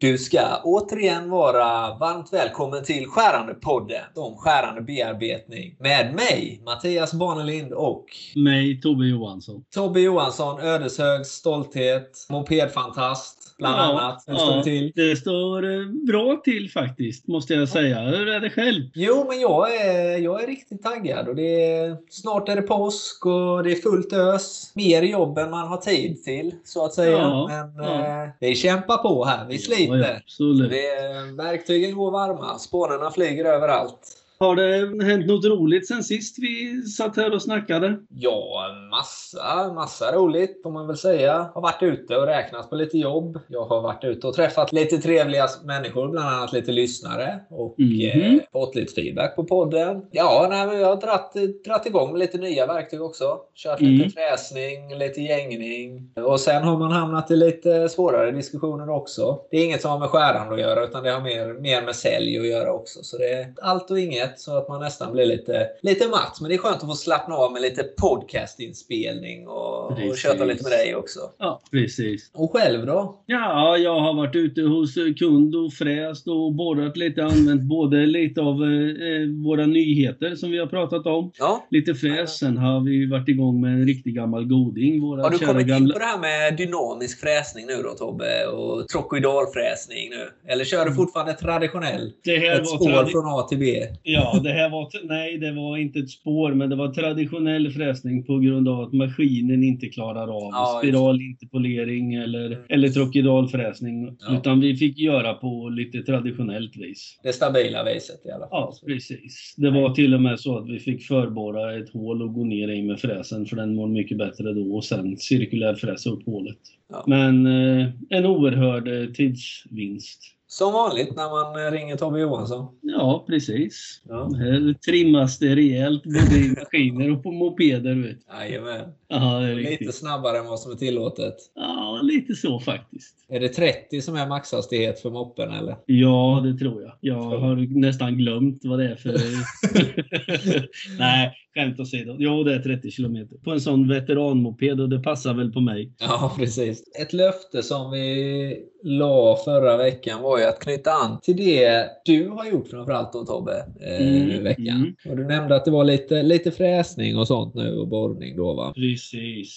Du ska återigen vara varmt välkommen till Skärande-podden om skärande bearbetning med mig, Mattias Barnelind och mig, Tobbe Johansson. Tobbe Johansson, Ödeshögs stolthet, mopedfantast bland ja, annat. Hur står det till? Det står eh, bra till faktiskt, måste jag säga. Hur är det själv? Jo, men jag är, jag är riktigt taggad. Och det är, snart är det påsk och det är fullt ös. Mer jobb än man har tid till, så att säga. Ja, men ja. Eh, vi kämpar på här. Vi sliter. Ja, absolut. Det, verktygen går varma. Spårarna flyger överallt. Har det hänt något roligt sen sist vi satt här och snackade? Ja, massa, massa roligt får man väl säga. Har varit ute och räknat på lite jobb. Jag har varit ute och träffat lite trevliga människor, bland annat lite lyssnare. Och mm. eh, fått lite feedback på podden. Ja, nej, vi har dratt, dratt igång med lite nya verktyg också. Kört lite mm. fräsning, lite gängning. Och sen har man hamnat i lite svårare diskussioner också. Det är inget som har med skärande att göra, utan det har mer, mer med sälj att göra också. Så det är allt och inget så att man nästan blir lite, lite matt. Men det är skönt att få slappna av med lite podcastinspelning och, och köta lite med dig också. Ja, precis. Och själv då? Ja, jag har varit ute hos kund och fräst och borrat lite, använt både lite av eh, våra nyheter som vi har pratat om. Ja. Lite fräs. Sen har vi varit igång med en riktig gammal goding. Våra har du kommit gamla... in på det här med dynamisk fräsning nu då Tobbe? Och trokoidalfräsning nu? Eller kör du mm. fortfarande traditionell? Det här ett spår tradi... från A till B? Ja, Ja, det här var, nej, det var inte ett spår, men det var traditionell fräsning på grund av att maskinen inte klarar av ja, spiralinterpolering eller, mm. eller trokidalfräsning. Ja. Utan vi fick göra på lite traditionellt vis. Det stabila viset i alla fall. Ja, precis. Det var till och med så att vi fick förborra ett hål och gå ner i med fräsen, för den var mycket bättre då, och sen cirkulär fräsa upp hålet. Ja. Men eh, en oerhörd eh, tidsvinst. Som vanligt när man ringer Tobbe Johansson. Ja, precis. Ja. Här trimmas det rejält både i maskiner och på mopeder. Vet. Jajamän. Ja, lite snabbare än vad som är tillåtet. Ja, lite så faktiskt. Är det 30 som är maxhastighet för moppen eller? Ja, det tror jag. Jag har nästan glömt vad det är för... Nej, skämt åsido. Jo, det är 30 km. På en sån veteranmoped och det passar väl på mig. Ja, precis. Ett löfte som vi la förra veckan var ju att knyta an till det du har gjort framförallt då Tobbe, eh, mm, veckan. Mm. Och du nämnde att det var lite, lite fräsning och sånt nu och borrning då va? Precis.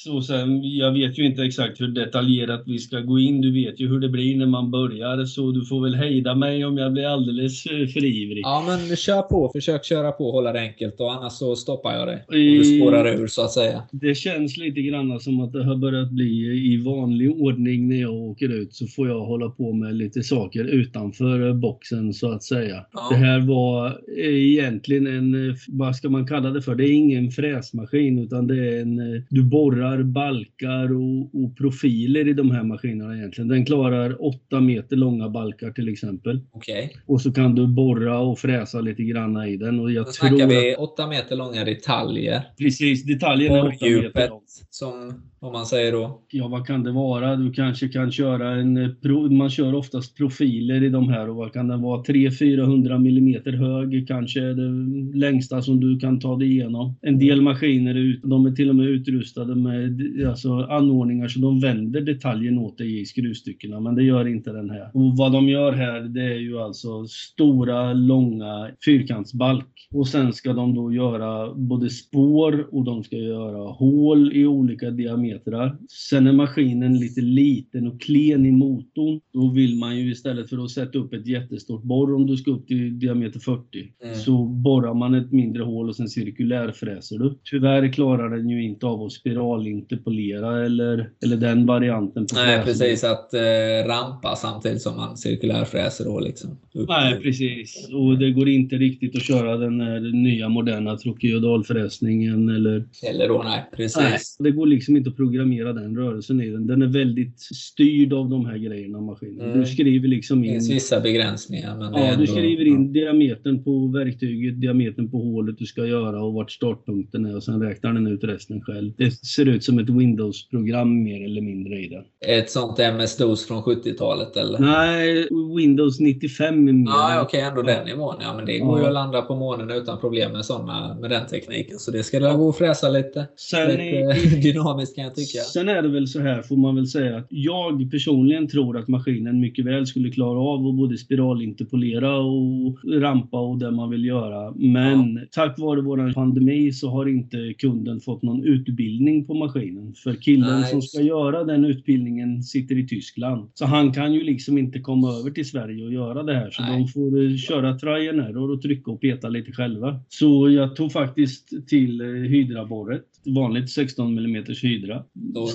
Och sen, jag vet ju inte exakt hur detaljerat vi ska gå in. Du vet ju hur det blir när man börjar så du får väl hejda mig om jag blir alldeles eh, för ivrig. Ja men kör på. Försök köra på hålla det enkelt och annars så stoppar jag det. Om du spårar ur så att säga. Det känns lite grann som att det har börjat bli i vanlig ordning när jag åker ut så får jag hålla på med lite saker utanför boxen så att säga. Ja. Det här var egentligen en, vad ska man kalla det för? Det är ingen fräsmaskin utan det är en, du borrar balkar och, och profiler i de här maskinerna egentligen. Den klarar 8 meter långa balkar till exempel. Okay. Och så kan du borra och fräsa lite grann i den. Och jag Då snackar vi 8 meter långa detaljer. Precis, detaljerna är 8 meter långa. Som om man säger då? Ja, vad kan det vara? Du kanske kan köra en... Eh, man kör oftast profiler i de här och vad kan det vara? 300-400 mm hög kanske är det längsta som du kan ta dig igenom. En del maskiner de är till och med utrustade med alltså, anordningar så de vänder detaljen åt dig i skruvstyckena, men det gör inte den här. Och vad de gör här, det är ju alltså stora, långa fyrkantsbalk. Och sen ska de då göra både spår och de ska göra hål i olika diametrar metrar. Sen är maskinen lite liten och klen i motorn. Då vill man ju istället för att sätta upp ett jättestort borr om du ska upp till diameter 40 mm. så borrar man ett mindre hål och sen cirkulärfräser du. Tyvärr klarar den ju inte av att spiralinterpolera eller, eller den varianten. På Nej, precis. Att eh, rampa samtidigt som man cirkulärfräser då liksom. Nej, precis. Och det går inte riktigt att köra den, den nya moderna trokiodalfräsningen eller... Eller då, nej. Precis. Nej, det går liksom inte att programmera den rörelsen i den. Den är väldigt styrd av de här grejerna, maskinen. Mm. Du skriver liksom in... Det finns vissa begränsningar. Men ja, ändå... du skriver in diametern på verktyget, diametern på hålet du ska göra och vart startpunkten är och sen räknar den ut resten själv. Det ser ut som ett Windows-program mer eller mindre i den. Ett sånt MS-DOS från 70-talet eller? Nej, Windows 95 är mer. Ja, okej, okay, ändå den nivån. Ja, men det går ja. ju att landa på månen utan problem med såna, med den tekniken. Så det ska det gå att fräsa lite. Sen lite är, dynamiskt kan jag tycka. Sen är det väl så här får man väl säga att jag personligen tror att maskinen mycket väl skulle klara av att både spiralinterpolera och rampa och det man vill göra. Men ja. tack vare vår pandemi så har inte kunden fått någon utbildning på maskinen. För killen nice. som ska göra den utbildningen sitter i Tyskland. Så han kan ju liksom inte komma över till Sverige och göra det här. Så Nej. de får eh, köra try and error och trycka och peta lite själva. Så jag tog faktiskt till eh, hydraborret. Vanligt 16 mm hydra.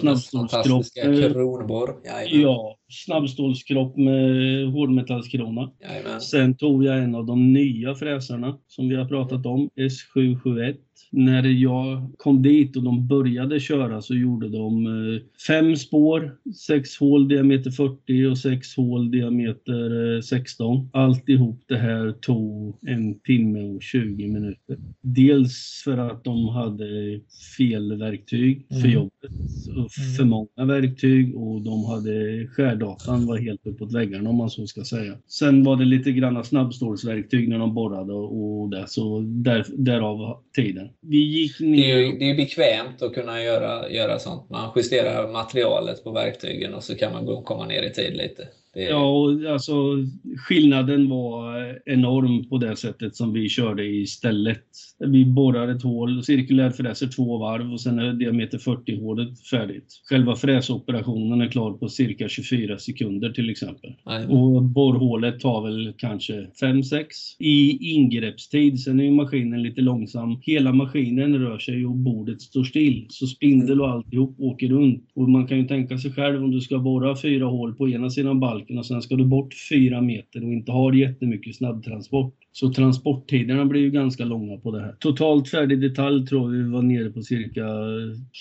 Snabbstålskropp. Kronborr. Ja, snabbstålskropp med hårdmetallskrona. Sen tog jag en av de nya fräsarna som vi har pratat om, S771 när jag kom dit och de började köra så gjorde de eh, fem spår, sex hål diameter 40 och sex hål diameter 16. Alltihop det här tog en timme och 20 minuter. Dels för att de hade fel verktyg för mm. jobbet, och för mm. många verktyg och de hade skärdatan var helt uppåt väggarna om man så ska säga. Sen var det lite granna snabbstålsverktyg när de borrade och det, så där, därav tiden. Vi gick ner... Det är ju det är bekvämt att kunna göra, göra sånt. Man justerar materialet på verktygen och så kan man komma ner i tid lite. Det... Ja, och alltså skillnaden var enorm på det sättet som vi körde istället. Vi borrar ett hål, cirkulärfräser två varv och sen är diameter 40 hålet färdigt. Själva fräsoperationen är klar på cirka 24 sekunder till exempel. Nej. Och borrhålet tar väl kanske 5-6 i ingreppstid. Sen är ju maskinen lite långsam. Hela maskinen rör sig och bordet står still. Så spindel och alltihop åker runt. Och man kan ju tänka sig själv om du ska borra fyra hål på ena sidan balken marken och sen ska du bort fyra meter och inte har jättemycket snabbtransport. Så transporttiderna blir ju ganska långa på det här. Totalt färdig detalj tror vi var nere på cirka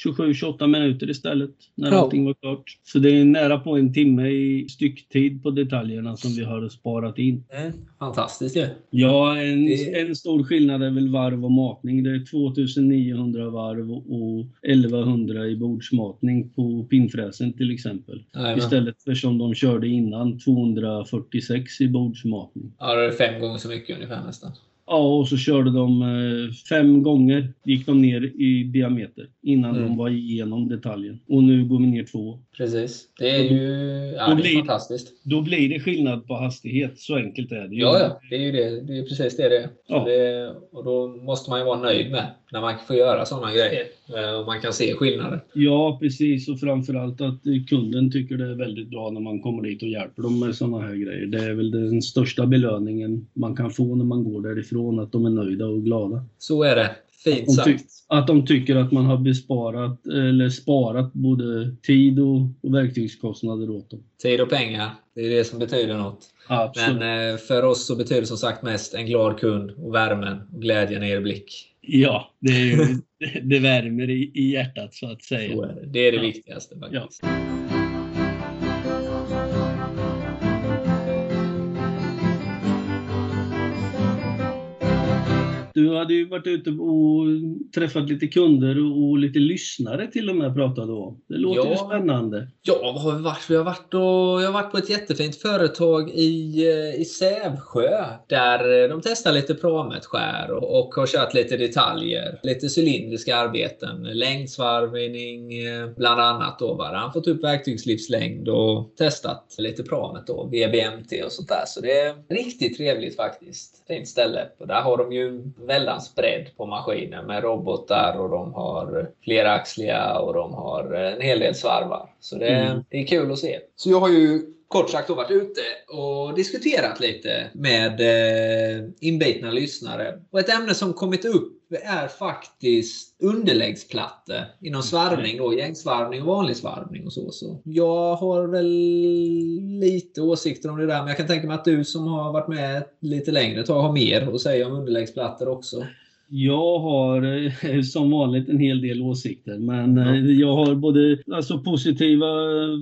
27-28 minuter istället när ja. allting var klart. Så det är nära på en timme i stycktid på detaljerna som vi har sparat in. Mm, fantastiskt ju. Ja. ja, en, det... en stor skillnad är väl varv och matning. Det är 2900 varv och 1100 i bordsmatning på pinnfräsen till exempel. Amen. Istället för som de körde innan 246 i bordsmatning. Ja, det är fem gånger så mycket ungefär nästan. Ja, och så körde de eh, fem gånger gick de ner i diameter innan mm. de var igenom detaljen. Och nu går vi ner två. Precis. Det är ju ja, det är blir, fantastiskt. Då blir det skillnad på hastighet. Så enkelt är det ju. Ja, ja. Det är ju det. Det är precis det det är. Ja. Det, och då måste man ju vara nöjd med när man får göra sådana grejer. Eh, och man kan se skillnader. Ja, precis. Och framförallt att kunden tycker det är väldigt bra när man kommer dit och hjälper dem med sådana här grejer. Det är väl den största belöningen man kan få när man går därifrån. Att de är nöjda och glada. Så är det. Fint sagt. Att de tycker att man har besparat eller sparat både tid och, och verktygskostnader åt dem. Tid och pengar, det är det som betyder något. Absolut. Men eh, för oss så betyder det som sagt mest en glad kund och värmen och glädjen i er blick. Ja, det, är det värmer i, i hjärtat så att säga. Så är det. det är det viktigaste faktiskt. Ja. Du hade ju varit ute och träffat lite kunder och lite lyssnare till och med pratade om. Det låter ja. ju spännande. Ja, vad har vi varit? Vi har varit, och, jag har varit på ett jättefint företag i, eh, i Sävsjö där de testar lite prametskär och, och har kört lite detaljer. Lite cylindriska arbeten, längdsvarvning eh, bland annat. Då, va? Han fått upp verktygslivslängd och testat lite pramet då, VBMT och sånt där. Så det är riktigt trevligt faktiskt. Fint ställe. Och där har de ju väldans bredd på maskinen med robotar och de har fleraxliga och de har en hel del svarvar. Så det, mm. det är kul att se. Så jag har ju kort sagt varit ute och diskuterat lite med eh, inbitna lyssnare. Och ett ämne som kommit upp är faktiskt underläggsplattor inom svarvning, då, gängsvarvning och vanlig svarvning och så, så. Jag har väl lite åsikter om det där, men jag kan tänka mig att du som har varit med lite längre tag har mer att säga om underläggsplattor också. Jag har eh, som vanligt en hel del åsikter, men. Eh, jag har både alltså, positiva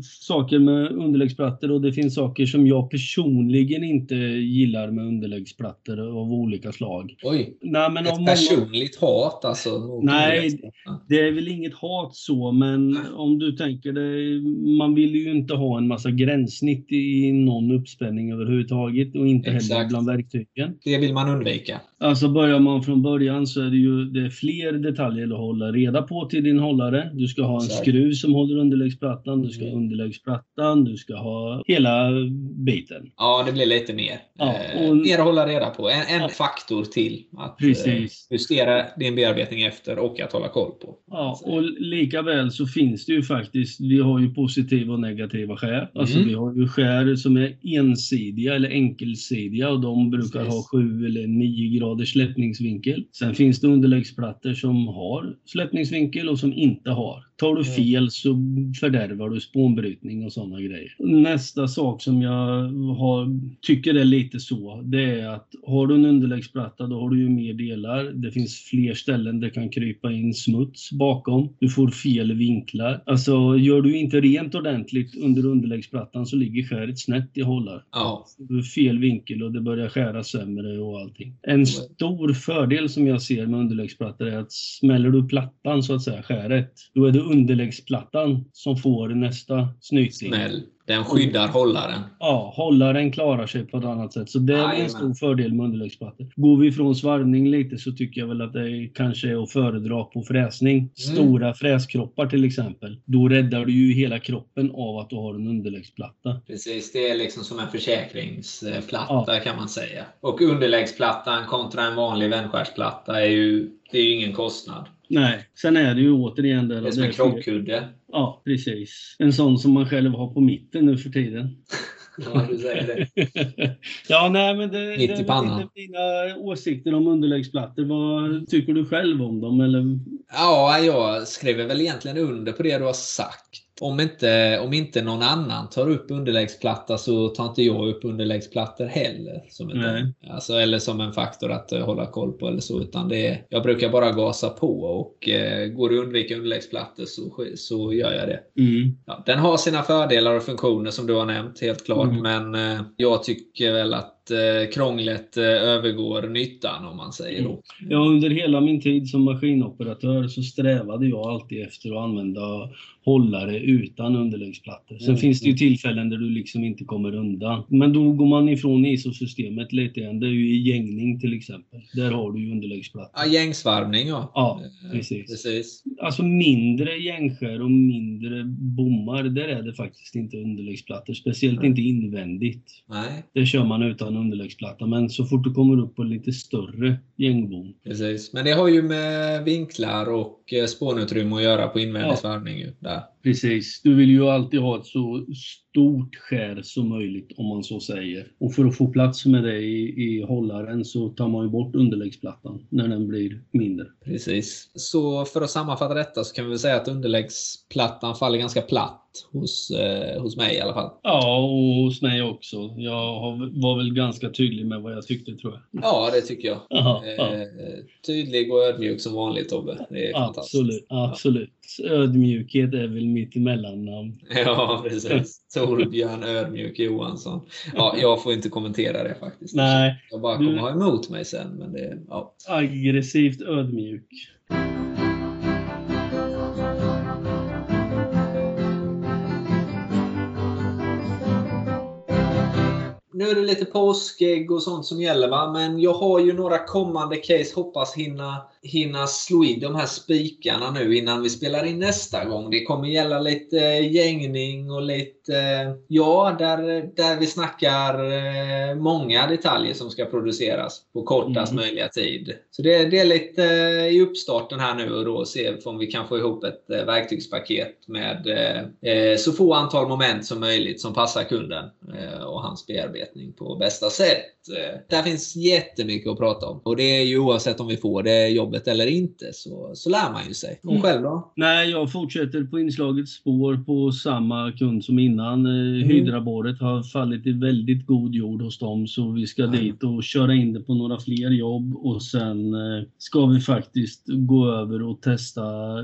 saker med underläggsplattor och det finns saker som jag personligen inte gillar med underläggsplattor av olika slag. Oj! Nej, men Ett personligt många... hat alltså? Nej, det är väl inget hat så, men om du tänker dig, man vill ju inte ha en massa gränssnitt i någon uppspänning överhuvudtaget och inte Exakt. heller bland verktygen. Det vill man undvika. Alltså börjar man från början så är det ju det är fler detaljer att hålla reda på till din hållare. Du ska ha en Exakt. skruv som håller underläggsplattan, du ska ha Mm. underläggsplattan, du ska ha hela biten. Ja, det blir lite mer. Ja, Eh, och- mer att hålla reda på. En, en Ja. faktor till att Precis. eh, justera din bearbetning efter och att hålla koll på. Ja, och lika väl så finns det ju faktiskt, vi har ju positiva och negativa skär. Alltså Mm. vi har ju skär som är ensidiga eller enkelsidiga och de brukar Precis. ha 7 eller 9 graders släppningsvinkel. Sen finns det underläggsplattor som har släppningsvinkel och som inte har. Tar du Mm. fel så fördärvar du spånbrytning och sådana grejer. Nästa sak som jag har, tycker är lite så, det är att har du en underläggsplatta då har du ju mer delar. Det finns fler ställen det kan krypa in smuts bakom. Du får fel vinklar. Alltså gör du inte rent ordentligt under underläggsplattan så ligger skäret snett i hållar. Ja, fel vinkel och det börjar skära sämre och allting. En stor fördel som jag ser med underläggsplattor är att smäller du plattan så att säga, skäret, då är det underläggsplattan som får nästa snyting. smäll. Den skyddar hållaren. Ja, hållaren klarar sig på ett annat sätt. Så det är Jajamän. en stor fördel med underläggsplattor. Går vi ifrån svarvning lite så tycker jag väl att det kanske är att föredra på fräsning. Stora fräskroppar till exempel. Då räddar du ju hela kroppen av att du har en underläggsplatta. Precis, det är liksom som en försäkringsplatta kan man säga. Och underläggsplattan kontra en vanlig vändskärsplatta är ju, det är ju ingen kostnad. Nej, sen är det ju återigen där... Det är som en det krockkudde. Ja, precis. En sån som man själv har på mitten nu för tiden. Ja, du säger det. ja, nej men det, Mitt det i pannan. lite dina åsikter om underläggsplattor. Vad tycker du själv om dem? Eller? Ja, jag skriver väl egentligen under på det du har sagt. Om inte, om inte någon annan tar upp underläggsplatta så tar inte jag upp underläggsplattor heller. Som Nej. alltså, eller som en faktor att eh, hålla koll på eller så. Utan det är, jag brukar bara gasa på och eh, går det att undvika underläggsplattor så, så gör jag det. Mm. Ja, den har sina fördelar och funktioner som du har nämnt, helt klart. Mm. Men eh, jag tycker väl att eh, krånglet övergår nyttan om man säger då. Ja, under hela min tid som maskinoperatör så strävade jag alltid efter att använda hållare utan underläggsplattor. Sen Mm. finns det ju tillfällen där du liksom inte kommer undan. Men då går man ifrån ISO-systemet lite igen. Det är ju i gängning till exempel. Där har du ju underläggsplattor. Ja, gängsvarvning ja. Ja, Eh, precis. precis. Alltså mindre gängskär och mindre bommar, där är det faktiskt inte underläggsplattor. Speciellt Nej. inte invändigt. Nej, Det kör man utan underläggsplatta. Men så fort du kommer upp på lite större gängbom. precis. Men det har ju med vinklar och eh, spånutrymme att göra på invändig Ja. Där. Precis. Du vill ju alltid ha ett så stort skär som möjligt om man så säger. Och för att få plats med det i, i hållaren så tar man ju bort underläggsplattan när den blir mindre. Precis. Så för att sammanfatta detta så kan vi väl säga att underläggsplattan faller ganska platt hos, eh, hos mig i alla fall. Ja, och hos mig också. Jag har, var väl ganska tydlig med vad jag tyckte tror jag. Ja, det tycker jag. Jaha, ja. Eh, tydlig och ödmjuk som vanligt Tobbe. Det är fantastiskt. Absolut, absolut. Ödmjukhet är väl mitt mellannamn. Ja, precis. Torbjörn Ödmjuk Johansson. Ja, jag får inte kommentera det faktiskt. Nej, Jag bara du- kommer ha emot mig sen. Men det, ja. aggressivt ödmjuk. Nu är det lite påskägg och sånt som gäller va. Men jag har ju några kommande case. Hoppas hinna, hinna slå i de här spikarna nu innan vi spelar in nästa gång. Det kommer gälla lite eh, gängning och lite... eh, Ja, där, där vi snackar eh, många detaljer som ska produceras på kortast Mm. möjliga tid. Så det, det är lite i uppstarten här nu och då se om vi kan få ihop ett verktygspaket med så få antal moment som möjligt som passar kunden och hans bearbetning på bästa sätt. Där finns jättemycket att prata om. Och det är ju oavsett om vi får det jobbet eller inte så, så lär man ju sig. Och Mm. själv då? Nej, jag fortsätter på inslagets spår på samma kund som innan. Mm. Hydraborret har fallit i väldigt god jord hos dem så vi ska Mm. dit och köra in det på några fler jobb och sen eh, ska vi faktiskt gå över och testa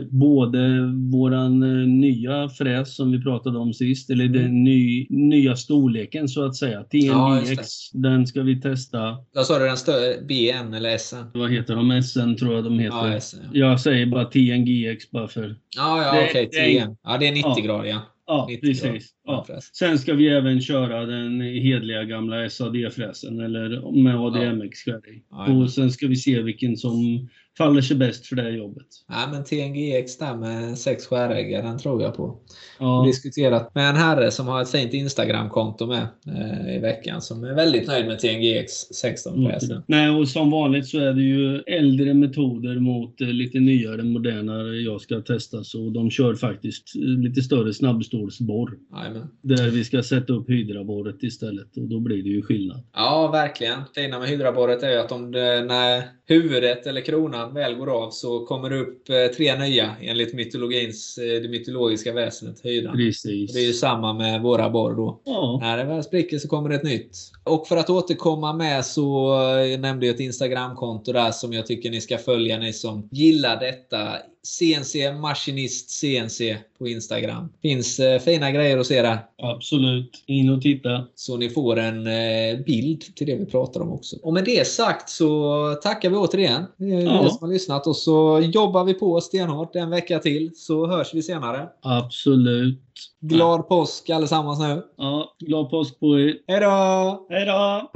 både våran eh, nya fräs som vi pratade om sist, eller Mm. den ny, nya storleken så att säga. Ja, just TNGX, den ska vi testa. Vad sa du? Den stö- BN eller SN? Vad heter de? SN tror jag de heter. Ja, SN. Ja, Jag säger bara TNGX bara för... ja, ja okej. 10. Ja, det är 90 Ja. grader ja. Ja, 90 grader. precis. Ja. Sen ska vi även köra den hedliga gamla SAD-fräsen eller med ADMX-skär i. Och sen ska vi se vilken som faller sig bäst för det jobbet. Ja, men TNGX där med sex skäräggar, den tror jag på. Ja. Diskuterat med en herre som har ett fint Instagram-konto med eh, i veckan som är väldigt nöjd med TNGX 16 Mm, fräsen. Nej, och som vanligt så är det ju äldre metoder mot eh, lite nyare, modernare jag ska testa. Så de kör faktiskt eh, lite större snabbstålsborr. Jajamän. Där vi ska sätta upp hydraborret istället och då blir det ju skillnad. Ja, verkligen. Fina med hydraborret är ju att om det, när huvudet eller kronan väl går av så kommer det upp eh, tre nya enligt mytologins, eh, det mytologiska väsendet, hydran. Precis. Det är ju samma med våra borr då. Ja, När det väl spricker så kommer det ett nytt. Och för att återkomma med så eh, jag nämnde jag ett Instagramkonto där som jag tycker ni ska följa ni som gillar detta. CNC Maskinist CNC på Instagram. Finns eh, fina grejer att se där. absolut. In och titta. Så ni får en eh, bild till det vi pratar om också. Och med det sagt så tackar vi återigen eh, Ja. som har lyssnat och så jobbar vi på stenhårt en vecka till så hörs vi senare. Absolut. Glad påsk allesammans nu. Ja, glad påsk på er. Hej då! Hej då!